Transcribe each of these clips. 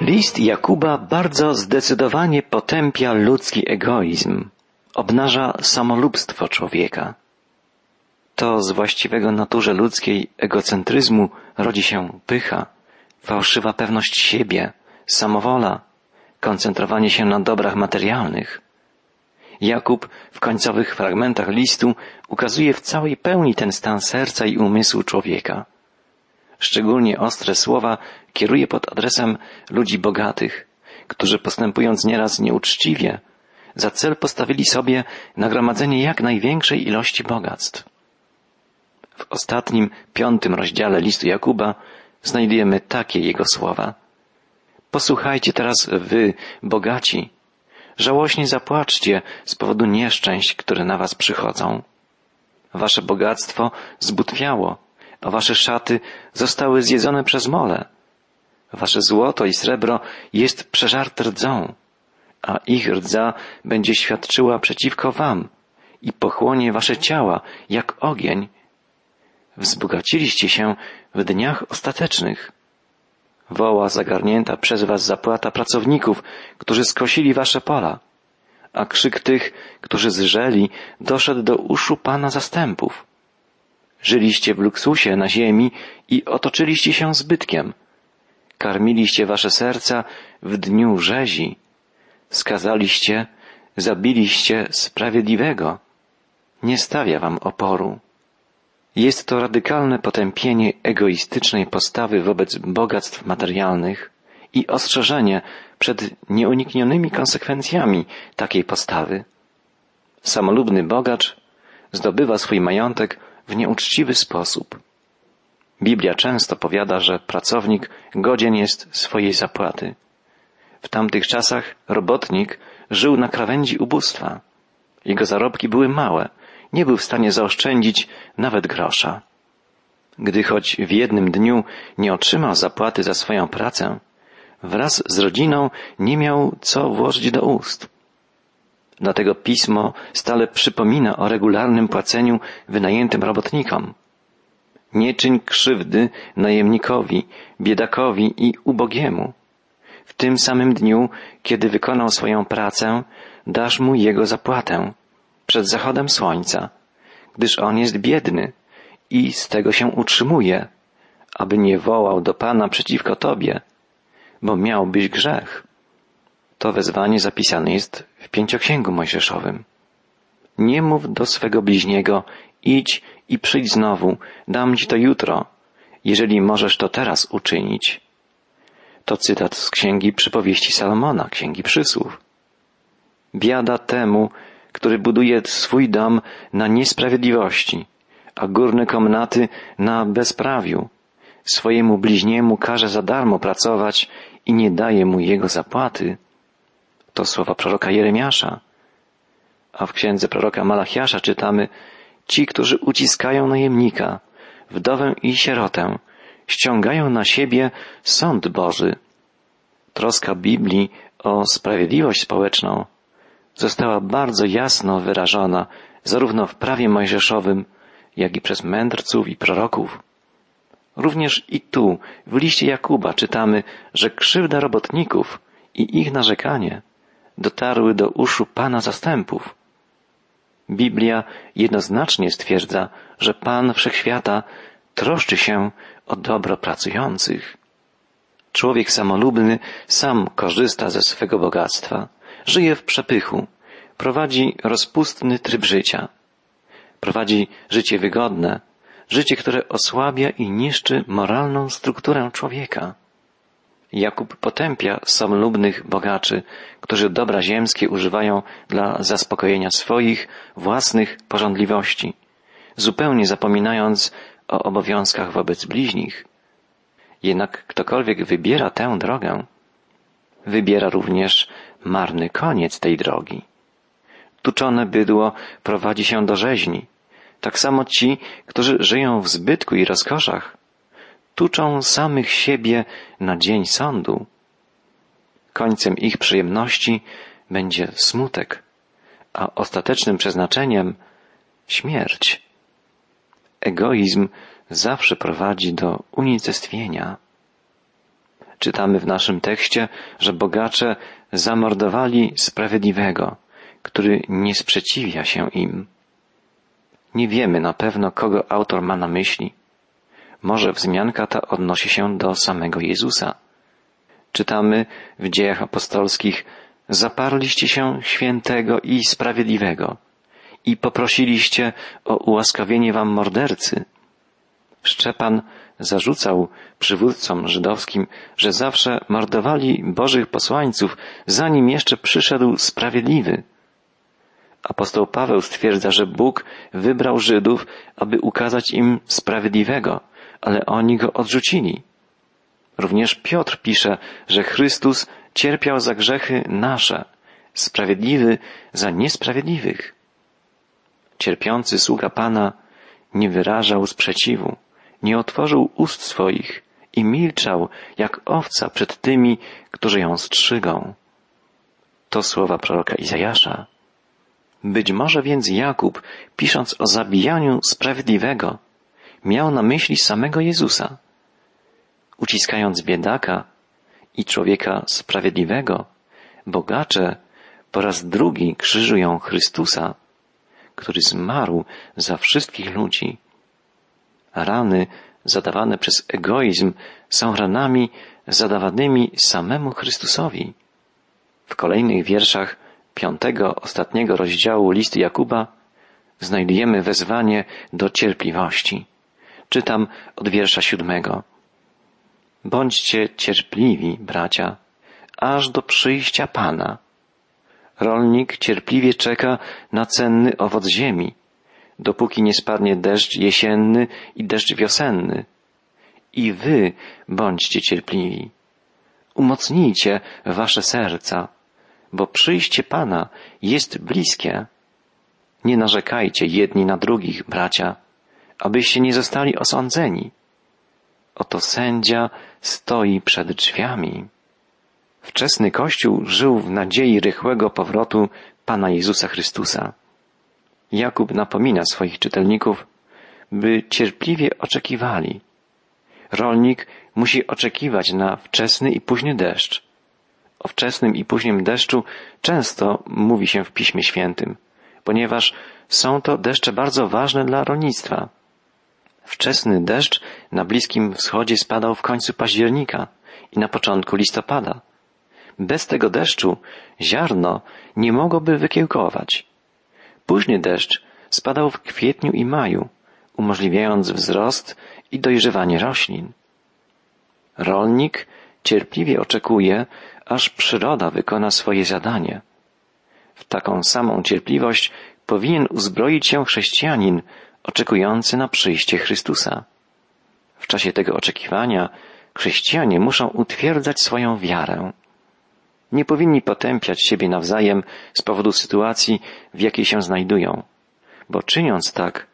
List Jakuba bardzo zdecydowanie potępia ludzki egoizm, obnaża samolubstwo człowieka. To z właściwego naturze ludzkiej egocentryzmu rodzi się pycha, fałszywa pewność siebie, samowola, koncentrowanie się na dobrach materialnych. Jakub w końcowych fragmentach listu ukazuje w całej pełni ten stan serca i umysłu człowieka. Szczególnie ostre słowa kieruje pod adresem ludzi bogatych, którzy postępując nieraz nieuczciwie, za cel postawili sobie nagromadzenie jak największej ilości bogactw. W ostatnim, piątym rozdziale listu Jakuba znajdujemy takie jego słowa. Posłuchajcie teraz wy, bogaci, żałośnie zapłaczcie z powodu nieszczęść, które na was przychodzą. Wasze bogactwo zbutwiało, a wasze szaty zostały zjedzone przez mole. Wasze złoto i srebro jest przeżarte rdzą, a ich rdza będzie świadczyła przeciwko wam i pochłonie wasze ciała jak ogień. Wzbogaciliście się w dniach ostatecznych. Woła zagarnięta przez was zapłata pracowników, którzy skosili wasze pola, a krzyk tych, którzy zrzeli, doszedł do uszu Pana zastępów. Żyliście w luksusie na ziemi i otoczyliście się zbytkiem. Karmiliście wasze serca w dniu rzezi. Skazaliście, zabiliście sprawiedliwego. Nie stawia wam oporu. Jest to radykalne potępienie egoistycznej postawy wobec bogactw materialnych i ostrzeżenie przed nieuniknionymi konsekwencjami takiej postawy. Samolubny bogacz zdobywa swój majątek w nieuczciwy sposób. Biblia często powiada, że pracownik godzien jest swojej zapłaty. W tamtych czasach robotnik żył na krawędzi ubóstwa. Jego zarobki były małe, nie był w stanie zaoszczędzić nawet grosza. Gdy choć w jednym dniu nie otrzymał zapłaty za swoją pracę, wraz z rodziną nie miał co włożyć do ust. Dlatego pismo stale przypomina o regularnym płaceniu wynajętym robotnikom. Nie czyń krzywdy najemnikowi, biedakowi i ubogiemu. W tym samym dniu, kiedy wykonał swoją pracę, dasz mu jego zapłatę przed zachodem słońca, gdyż on jest biedny i z tego się utrzymuje, aby nie wołał do Pana przeciwko Tobie, bo miałbyś grzech. To wezwanie zapisane jest w pięcioksięgu mojżeszowym. Nie mów do swego bliźniego, idź i przyjdź znowu, dam ci to jutro, jeżeli możesz to teraz uczynić. To cytat z księgi przypowieści Salomona, księgi przysłów. Biada temu, który buduje swój dom na niesprawiedliwości, a górne komnaty na bezprawiu. Swojemu bliźniemu każe za darmo pracować i nie daje mu jego zapłaty. To słowa proroka Jeremiasza. A w księdze proroka Malachiasza czytamy, ci, którzy uciskają najemnika, wdowę i sierotę, ściągają na siebie sąd Boży. Troska Biblii o sprawiedliwość społeczną została bardzo jasno wyrażona zarówno w prawie mojżeszowym, jak i przez mędrców i proroków. Również i tu, w liście Jakuba, czytamy, że krzywda robotników i ich narzekanie dotarły do uszu Pana zastępów. Biblia jednoznacznie stwierdza, że Pan Wszechświata troszczy się o dobro pracujących. Człowiek samolubny sam korzysta ze swego bogactwa żyje w przepychu, prowadzi rozpustny tryb życia. Prowadzi życie wygodne, życie, które osłabia i niszczy moralną strukturę człowieka. Jakub potępia samolubnych bogaczy, którzy dobra ziemskie używają dla zaspokojenia swoich własnych porządliwości, zupełnie zapominając o obowiązkach wobec bliźnich. Jednak ktokolwiek wybiera tę drogę, wybiera również marny koniec tej drogi. Tuczone bydło prowadzi się do rzeźni. Tak samo ci, którzy żyją w zbytku i rozkoszach, tuczą samych siebie na dzień sądu. Końcem ich przyjemności będzie smutek, a ostatecznym przeznaczeniem śmierć. Egoizm zawsze prowadzi do unicestwienia. Czytamy w naszym tekście, że bogacze zamordowali sprawiedliwego, który nie sprzeciwia się im. Nie wiemy na pewno, kogo autor ma na myśli. Może wzmianka ta odnosi się do samego Jezusa. Czytamy w dziejach apostolskich, zaparliście się świętego i sprawiedliwego i poprosiliście o ułaskawienie wam mordercy. Szczepan zarzucał przywódcom żydowskim, że zawsze mordowali Bożych posłańców, zanim jeszcze przyszedł sprawiedliwy. Apostoł Paweł stwierdza, że Bóg wybrał Żydów, aby ukazać im sprawiedliwego, ale oni go odrzucili. Również Piotr pisze, że Chrystus cierpiał za grzechy nasze, sprawiedliwy za niesprawiedliwych. Cierpiący sługa Pana nie wyrażał sprzeciwu, nie otworzył ust swoich i milczał jak owca przed tymi, którzy ją strzygą. To słowa proroka Izajasza. Być może więc Jakub, pisząc o zabijaniu sprawiedliwego, miał na myśli samego Jezusa. Uciskając biedaka i człowieka sprawiedliwego, bogacze po raz drugi krzyżują Chrystusa, który zmarł za wszystkich ludzi. Rany zadawane przez egoizm są ranami zadawanymi samemu Chrystusowi. W kolejnych wierszach piątego, ostatniego rozdziału listu Jakuba znajdujemy wezwanie do cierpliwości. Czytam od wiersza siódmego. Bądźcie cierpliwi, bracia, aż do przyjścia Pana. Rolnik cierpliwie czeka na cenny owoc ziemi, dopóki nie spadnie deszcz jesienny i deszcz wiosenny. I wy bądźcie cierpliwi. Umocnijcie wasze serca, bo przyjście Pana jest bliskie. Nie narzekajcie jedni na drugich, bracia, abyście nie zostali osądzeni. Oto sędzia stoi przed drzwiami. Wczesny Kościół żył w nadziei rychłego powrotu Pana Jezusa Chrystusa. Jakub napomina swoich czytelników, by cierpliwie oczekiwali. Rolnik musi oczekiwać na wczesny i późny deszcz. O wczesnym i późnym deszczu często mówi się w Piśmie Świętym, ponieważ są to deszcze bardzo ważne dla rolnictwa. Wczesny deszcz na Bliskim Wschodzie spadał w końcu października i na początku listopada. Bez tego deszczu ziarno nie mogłoby wykiełkować. Późny deszcz spadał w kwietniu i maju, umożliwiając wzrost i dojrzewanie roślin. Rolnik cierpliwie oczekuje, aż przyroda wykona swoje zadanie. W taką samą cierpliwość powinien uzbroić się chrześcijanin oczekujący na przyjście Chrystusa. W czasie tego oczekiwania chrześcijanie muszą utwierdzać swoją wiarę. Nie powinni potępiać siebie nawzajem z powodu sytuacji, w jakiej się znajdują, bo czyniąc tak,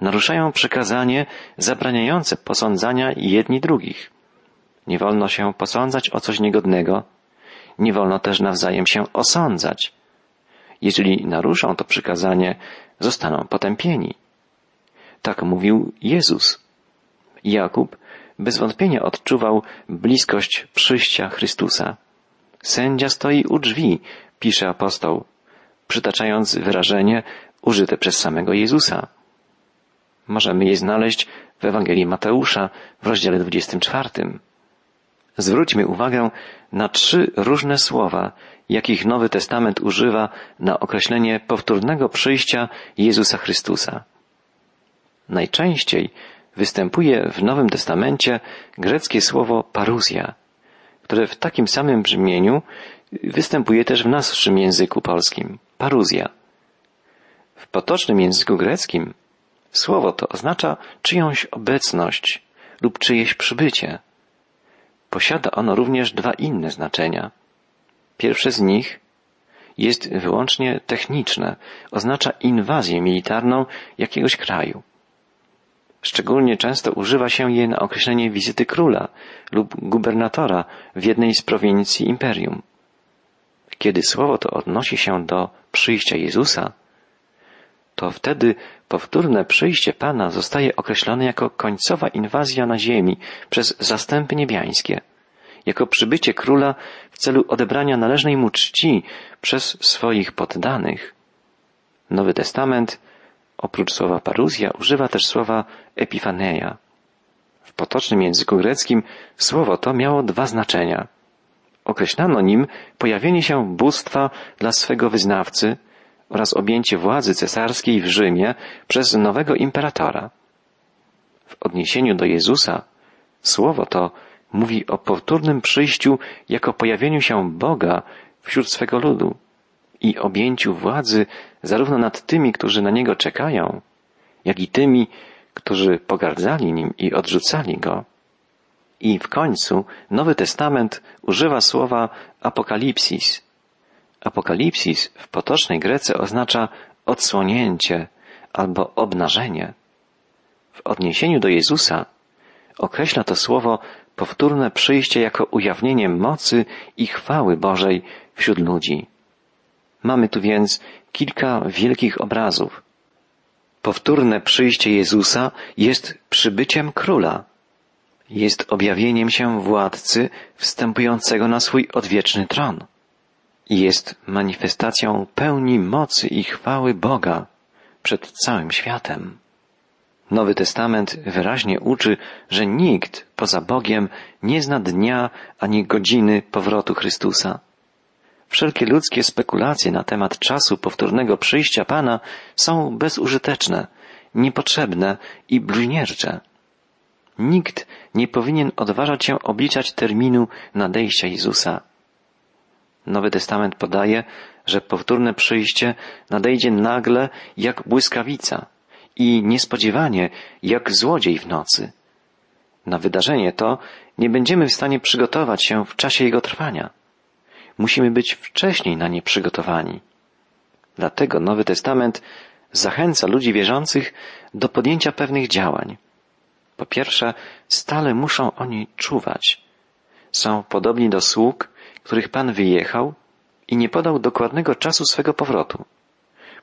naruszają przykazanie zabraniające posądzania jedni drugich. Nie wolno się posądzać o coś niegodnego, nie wolno też nawzajem się osądzać. Jeżeli naruszą to przykazanie, zostaną potępieni. Tak mówił Jezus. Jakub bez wątpienia odczuwał bliskość przyjścia Chrystusa. Sędzia stoi u drzwi, pisze apostoł, przytaczając wyrażenie użyte przez samego Jezusa. Możemy je znaleźć w Ewangelii Mateusza w rozdziale 24. Zwróćmy uwagę na trzy różne słowa, jakich Nowy Testament używa na określenie powtórnego przyjścia Jezusa Chrystusa. Najczęściej występuje w Nowym Testamencie greckie słowo paruzja, które w takim samym brzmieniu występuje też w naszym języku polskim paruzja. W potocznym języku greckim słowo to oznacza czyjąś obecność lub czyjeś przybycie. Posiada ono również dwa inne znaczenia. Pierwsze z nich jest wyłącznie techniczne, oznacza inwazję militarną jakiegoś kraju. Szczególnie często używa się je na określenie wizyty króla lub gubernatora w jednej z prowincji imperium. Kiedy słowo to odnosi się do przyjścia Jezusa, to wtedy powtórne przyjście Pana zostaje określone jako końcowa inwazja na ziemi przez zastępy niebiańskie, jako przybycie króla w celu odebrania należnej mu czci przez swoich poddanych. Nowy Testament oprócz słowa paruzja używa też słowa epifaneia. W potocznym języku greckim słowo to miało dwa znaczenia. Określano nim pojawienie się bóstwa dla swego wyznawcy oraz objęcie władzy cesarskiej w Rzymie przez nowego imperatora. W odniesieniu do Jezusa słowo to mówi o powtórnym przyjściu jako pojawieniu się Boga wśród swego ludu i objęciu władzy zarówno nad tymi, którzy na Niego czekają, jak i tymi, którzy pogardzali Nim i odrzucali Go. I w końcu Nowy Testament używa słowa apokalipsis. Apokalipsis w potocznej Grece oznacza odsłonięcie albo obnażenie. W odniesieniu do Jezusa określa to słowo powtórne przyjście jako ujawnienie mocy i chwały Bożej wśród ludzi. Mamy tu więc kilka wielkich obrazów. Powtórne przyjście Jezusa jest przybyciem króla. Jest objawieniem się władcy wstępującego na swój odwieczny tron. Jest manifestacją pełni mocy i chwały Boga przed całym światem. Nowy Testament wyraźnie uczy, że nikt poza Bogiem nie zna dnia ani godziny powrotu Chrystusa. Wszelkie ludzkie spekulacje na temat czasu powtórnego przyjścia Pana są bezużyteczne, niepotrzebne i bluźniercze. Nikt nie powinien odważać się obliczać terminu nadejścia Jezusa. Nowy Testament podaje, że powtórne przyjście nadejdzie nagle jak błyskawica i niespodziewanie jak złodziej w nocy. Na wydarzenie to nie będziemy w stanie przygotować się w czasie jego trwania. Musimy być wcześniej na nie przygotowani. Dlatego Nowy Testament zachęca ludzi wierzących do podjęcia pewnych działań. Po pierwsze, stale muszą oni czuwać. Są podobni do sług, których Pan wyjechał i nie podał dokładnego czasu swego powrotu.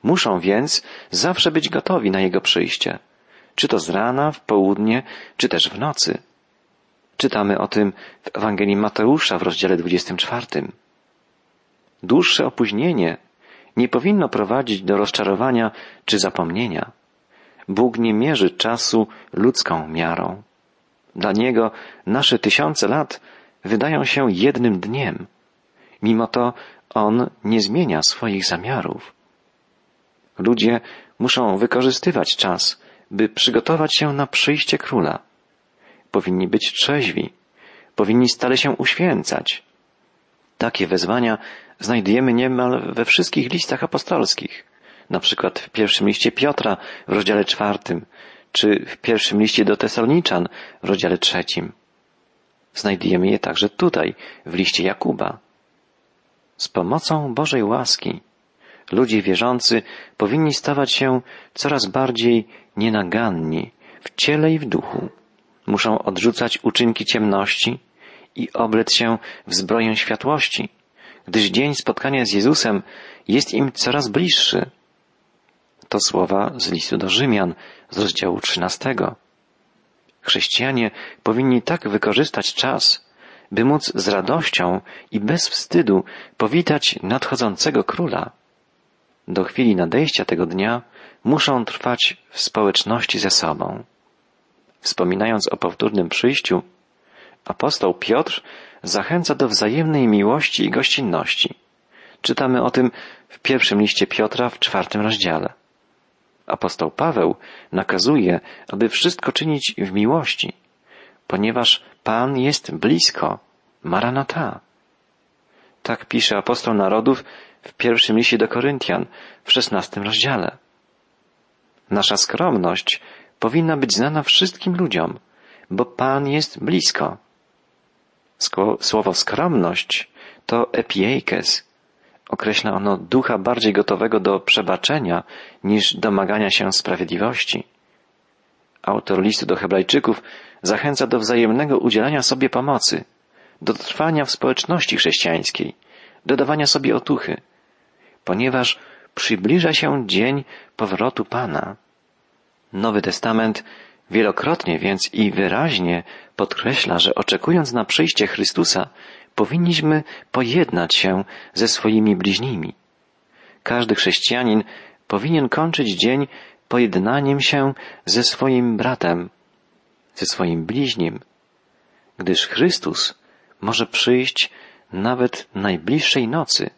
Muszą więc zawsze być gotowi na Jego przyjście, czy to z rana, w południe, czy też w nocy. Czytamy o tym w Ewangelii Mateusza w rozdziale 24. Dłuższe opóźnienie nie powinno prowadzić do rozczarowania czy zapomnienia. Bóg nie mierzy czasu ludzką miarą. Dla Niego nasze tysiące lat wydają się jednym dniem. Mimo to On nie zmienia swoich zamiarów. Ludzie muszą wykorzystywać czas, by przygotować się na przyjście króla. Powinni być trzeźwi, powinni stale się uświęcać. Takie wezwania znajdujemy niemal we wszystkich listach apostolskich, na przykład w pierwszym liście Piotra w rozdziale czwartym, czy w pierwszym liście do Tesaloniczan w rozdziale trzecim. Znajdujemy je także tutaj, w liście Jakuba. Z pomocą Bożej łaski ludzie wierzący powinni stawać się coraz bardziej nienaganni w ciele i w duchu. Muszą odrzucać uczynki ciemności i oblec się w zbroję światłości, gdyż dzień spotkania z Jezusem jest im coraz bliższy. To słowa z listu do Rzymian z rozdziału 13. Chrześcijanie powinni tak wykorzystać czas, by móc z radością i bez wstydu powitać nadchodzącego króla. Do chwili nadejścia tego dnia muszą trwać w społeczności ze sobą. Wspominając o powtórnym przyjściu, apostoł Piotr zachęca do wzajemnej miłości i gościnności. Czytamy o tym w pierwszym liście Piotra w czwartym rozdziale. Apostoł Paweł nakazuje, aby wszystko czynić w miłości, ponieważ Pan jest blisko. Maranata. Tak pisze apostoł narodów w pierwszym liście do Koryntian w szesnastym rozdziale. Nasza skromność powinna być znana wszystkim ludziom, bo Pan jest blisko. Słowo skromność to epiejkes. Określa ono ducha bardziej gotowego do przebaczenia niż domagania się sprawiedliwości. Autor listu do Hebrajczyków zachęca do wzajemnego udzielania sobie pomocy, do trwania w społeczności chrześcijańskiej, do dawania sobie otuchy, ponieważ przybliża się dzień powrotu Pana. Nowy Testament Wielokrotnie więc i wyraźnie podkreśla, że oczekując na przyjście Chrystusa, powinniśmy pojednać się ze swoimi bliźnimi. Każdy chrześcijanin powinien kończyć dzień pojednaniem się ze swoim bratem, ze swoim bliźnim, gdyż Chrystus może przyjść nawet najbliższej nocy.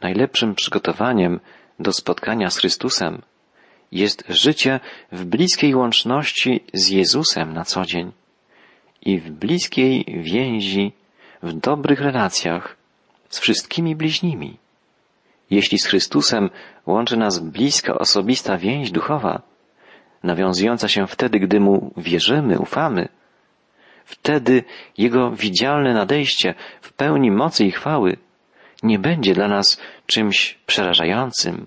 Najlepszym przygotowaniem do spotkania z Chrystusem jest życie w bliskiej łączności z Jezusem na co dzień i w bliskiej więzi, w dobrych relacjach z wszystkimi bliźnimi. Jeśli z Chrystusem łączy nas bliska, osobista więź duchowa, nawiązująca się wtedy, gdy Mu wierzymy, ufamy, wtedy Jego widzialne nadejście w pełni mocy i chwały nie będzie dla nas czymś przerażającym,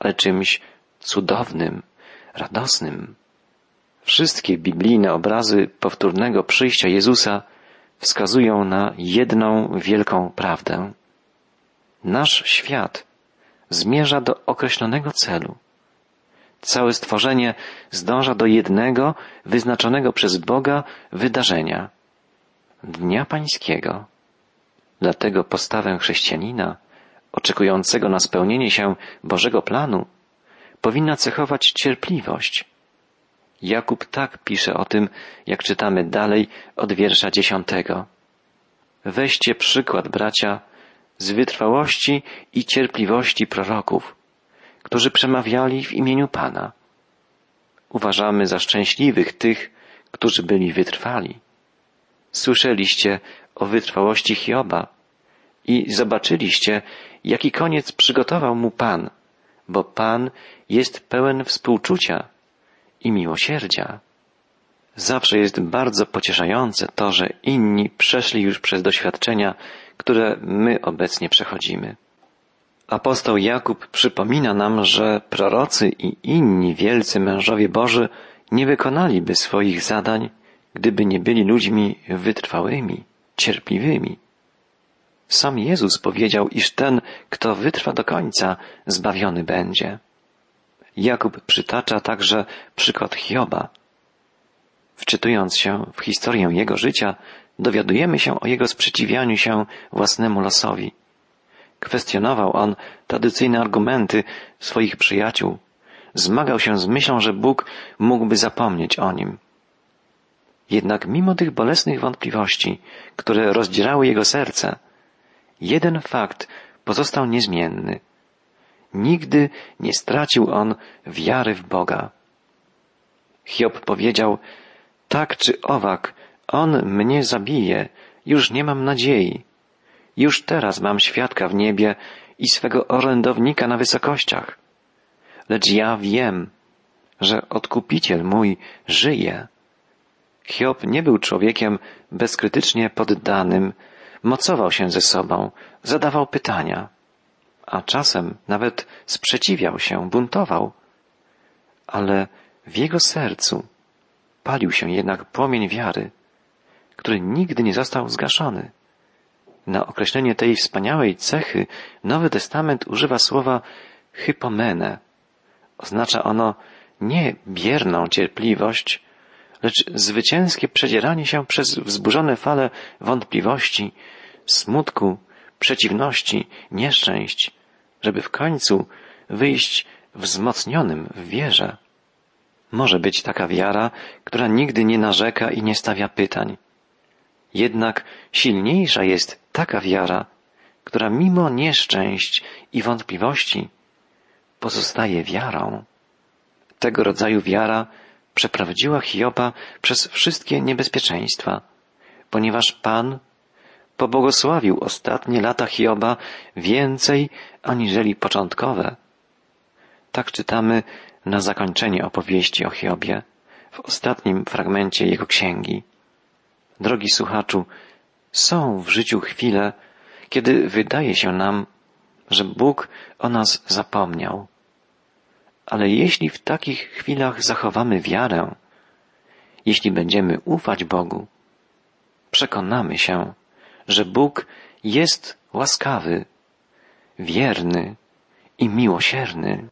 ale czymś cudownym, radosnym. Wszystkie biblijne obrazy powtórnego przyjścia Jezusa wskazują na jedną wielką prawdę. Nasz świat zmierza do określonego celu. Całe stworzenie zdąża do jednego, wyznaczonego przez Boga wydarzenia Dnia Pańskiego. Dlatego postawę chrześcijanina, oczekującego na spełnienie się Bożego planu, powinna cechować cierpliwość. Jakub tak pisze o tym, jak czytamy dalej od wiersza dziesiątego. Weźcie przykład, bracia, z wytrwałości i cierpliwości proroków, którzy przemawiali w imieniu Pana. Uważamy za szczęśliwych tych, którzy byli wytrwali. Słyszeliście o wytrwałości Hioba i zobaczyliście, jaki koniec przygotował mu Pan, bo Pan jest pełen współczucia i miłosierdzia. Zawsze jest bardzo pocieszające to, że inni przeszli już przez doświadczenia, które my obecnie przechodzimy. Apostoł Jakub przypomina nam, że prorocy i inni wielcy mężowie Boży nie wykonaliby swoich zadań, gdyby nie byli ludźmi wytrwałymi, cierpliwymi. Sam Jezus powiedział, iż ten, kto wytrwa do końca, zbawiony będzie. Jakub przytacza także przykład Hioba. Wczytując się w historię jego życia, dowiadujemy się o jego sprzeciwianiu się własnemu losowi. Kwestionował on tradycyjne argumenty swoich przyjaciół. Zmagał się z myślą, że Bóg mógłby zapomnieć o nim. Jednak mimo tych bolesnych wątpliwości, które rozdzierały jego serce, jeden fakt pozostał niezmienny. Nigdy nie stracił on wiary w Boga. Hiob powiedział, tak czy owak, on mnie zabije, już nie mam nadziei. Już teraz mam świadka w niebie i swego orędownika na wysokościach. Lecz ja wiem, że odkupiciel mój żyje. Hiob nie był człowiekiem bezkrytycznie poddanym, mocował się ze sobą, zadawał pytania, a czasem nawet sprzeciwiał się, buntował. Ale w jego sercu palił się jednak płomień wiary, który nigdy nie został zgaszony. Na określenie tej wspaniałej cechy Nowy Testament używa słowa hypomene. Oznacza ono nie bierną cierpliwość, lecz zwycięskie przedzieranie się przez wzburzone fale wątpliwości, smutku, przeciwności, nieszczęść, żeby w końcu wyjść wzmocnionym w wierze. Może być taka wiara, która nigdy nie narzeka i nie stawia pytań. Jednak silniejsza jest taka wiara, która mimo nieszczęść i wątpliwości pozostaje wiarą. Tego rodzaju wiara przeprowadziła Hioba przez wszystkie niebezpieczeństwa, ponieważ Pan pobłogosławił ostatnie lata Hioba więcej aniżeli początkowe. Tak czytamy na zakończenie opowieści o Hiobie w ostatnim fragmencie jego księgi. Drogi słuchaczu, są w życiu chwile, kiedy wydaje się nam, że Bóg o nas zapomniał. Ale jeśli w takich chwilach zachowamy wiarę, jeśli będziemy ufać Bogu, przekonamy się, że Bóg jest łaskawy, wierny i miłosierny.